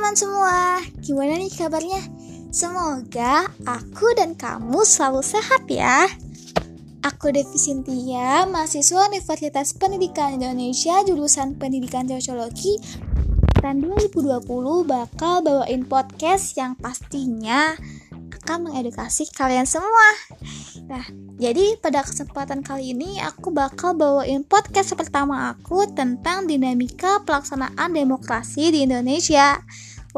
teman-teman semua, gimana nih kabarnya? Semoga aku dan kamu selalu sehat ya. Aku Devi Sintia, mahasiswa Universitas Pendidikan Indonesia jurusan Pendidikan Sosiologi tahun 2020 bakal bawain podcast yang pastinya akan mengedukasi kalian semua. Nah, jadi pada kesempatan kali ini aku bakal bawain podcast pertama aku tentang dinamika pelaksanaan demokrasi di Indonesia.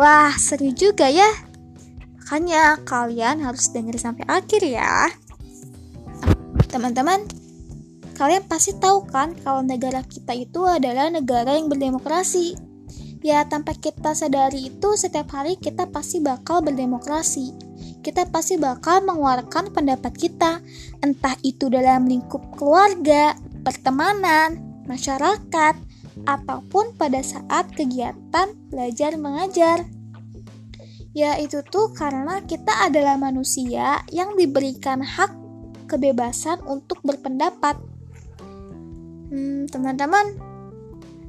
Wah, seru juga ya. Makanya kalian harus dengar sampai akhir ya. Teman-teman, kalian pasti tahu kan kalau negara kita itu adalah negara yang berdemokrasi. Ya, tanpa kita sadari itu setiap hari kita pasti bakal berdemokrasi kita pasti bakal mengeluarkan pendapat kita, entah itu dalam lingkup keluarga, pertemanan, masyarakat, ataupun pada saat kegiatan belajar mengajar. Ya, itu tuh karena kita adalah manusia yang diberikan hak kebebasan untuk berpendapat. Hmm, teman-teman,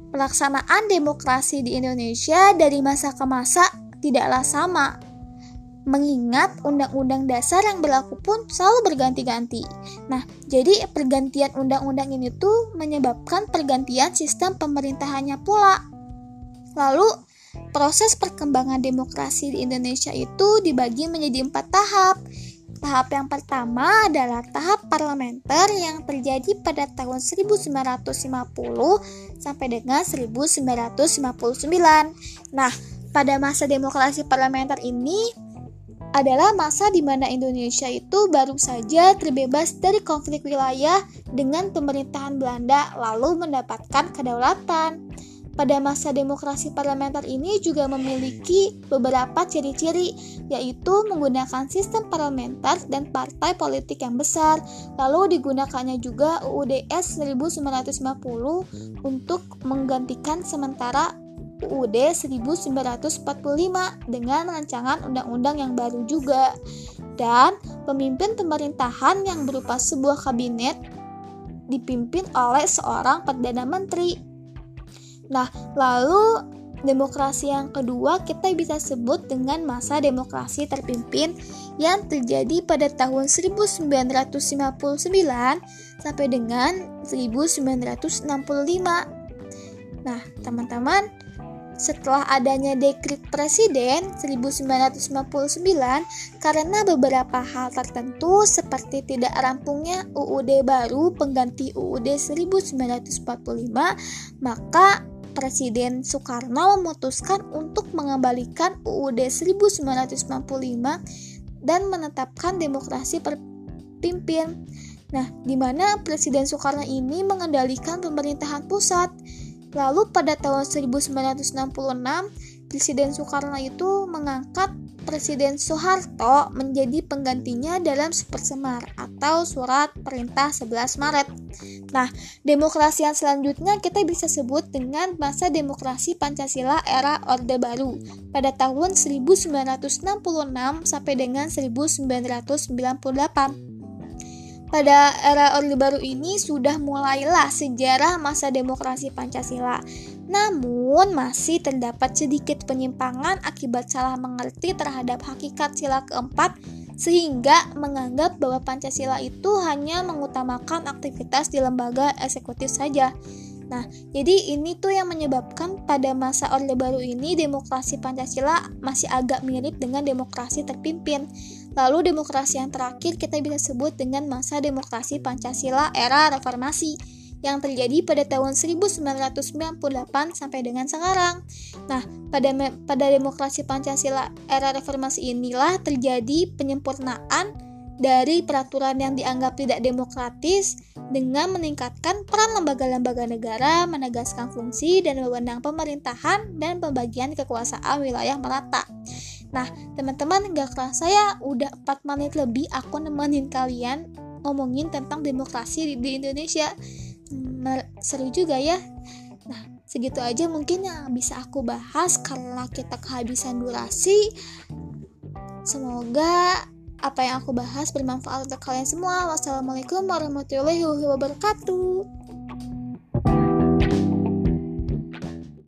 pelaksanaan demokrasi di Indonesia dari masa ke masa tidaklah sama mengingat undang-undang dasar yang berlaku pun selalu berganti-ganti. Nah, jadi pergantian undang-undang ini tuh menyebabkan pergantian sistem pemerintahannya pula. Lalu, proses perkembangan demokrasi di Indonesia itu dibagi menjadi empat tahap. Tahap yang pertama adalah tahap parlementer yang terjadi pada tahun 1950 sampai dengan 1959. Nah, pada masa demokrasi parlementer ini adalah masa di mana Indonesia itu baru saja terbebas dari konflik wilayah dengan pemerintahan Belanda lalu mendapatkan kedaulatan. Pada masa demokrasi parlementer ini juga memiliki beberapa ciri-ciri, yaitu menggunakan sistem parlementer dan partai politik yang besar. Lalu digunakannya juga UUDS 1950 untuk menggantikan sementara UUD 1945 dengan rancangan undang-undang yang baru juga. Dan pemimpin pemerintahan yang berupa sebuah kabinet dipimpin oleh seorang Perdana Menteri. Nah, lalu demokrasi yang kedua kita bisa sebut dengan masa demokrasi terpimpin yang terjadi pada tahun 1959 sampai dengan 1965. Nah, teman-teman, setelah adanya dekrit presiden 1959 karena beberapa hal tertentu seperti tidak rampungnya UUD baru pengganti UUD 1945 maka Presiden Soekarno memutuskan untuk mengembalikan UUD 1995 dan menetapkan demokrasi perpimpin. Nah, di mana Presiden Soekarno ini mengendalikan pemerintahan pusat Lalu pada tahun 1966, Presiden Soekarno itu mengangkat Presiden Soeharto menjadi penggantinya dalam Supersemar atau Surat Perintah 11 Maret. Nah, demokrasi yang selanjutnya kita bisa sebut dengan masa demokrasi Pancasila era Orde Baru pada tahun 1966 sampai dengan 1998. Pada era Orde Baru ini sudah mulailah sejarah masa demokrasi Pancasila. Namun masih terdapat sedikit penyimpangan akibat salah mengerti terhadap hakikat sila keempat sehingga menganggap bahwa Pancasila itu hanya mengutamakan aktivitas di lembaga eksekutif saja. Nah, jadi ini tuh yang menyebabkan pada masa Orde Baru ini demokrasi Pancasila masih agak mirip dengan demokrasi terpimpin. Lalu demokrasi yang terakhir kita bisa sebut dengan masa demokrasi Pancasila era reformasi yang terjadi pada tahun 1998 sampai dengan sekarang. Nah, pada pada demokrasi Pancasila era reformasi inilah terjadi penyempurnaan dari peraturan yang dianggap tidak demokratis dengan meningkatkan peran lembaga-lembaga negara, menegaskan fungsi dan wewenang pemerintahan dan pembagian kekuasaan wilayah merata. Nah, teman-teman, gak kerasa ya udah 4 menit lebih aku nemenin kalian ngomongin tentang demokrasi di, di Indonesia. Hmm, seru juga ya. Nah, segitu aja mungkin yang bisa aku bahas karena kita kehabisan durasi. Semoga apa yang aku bahas bermanfaat untuk kalian semua. Wassalamualaikum warahmatullahi wabarakatuh.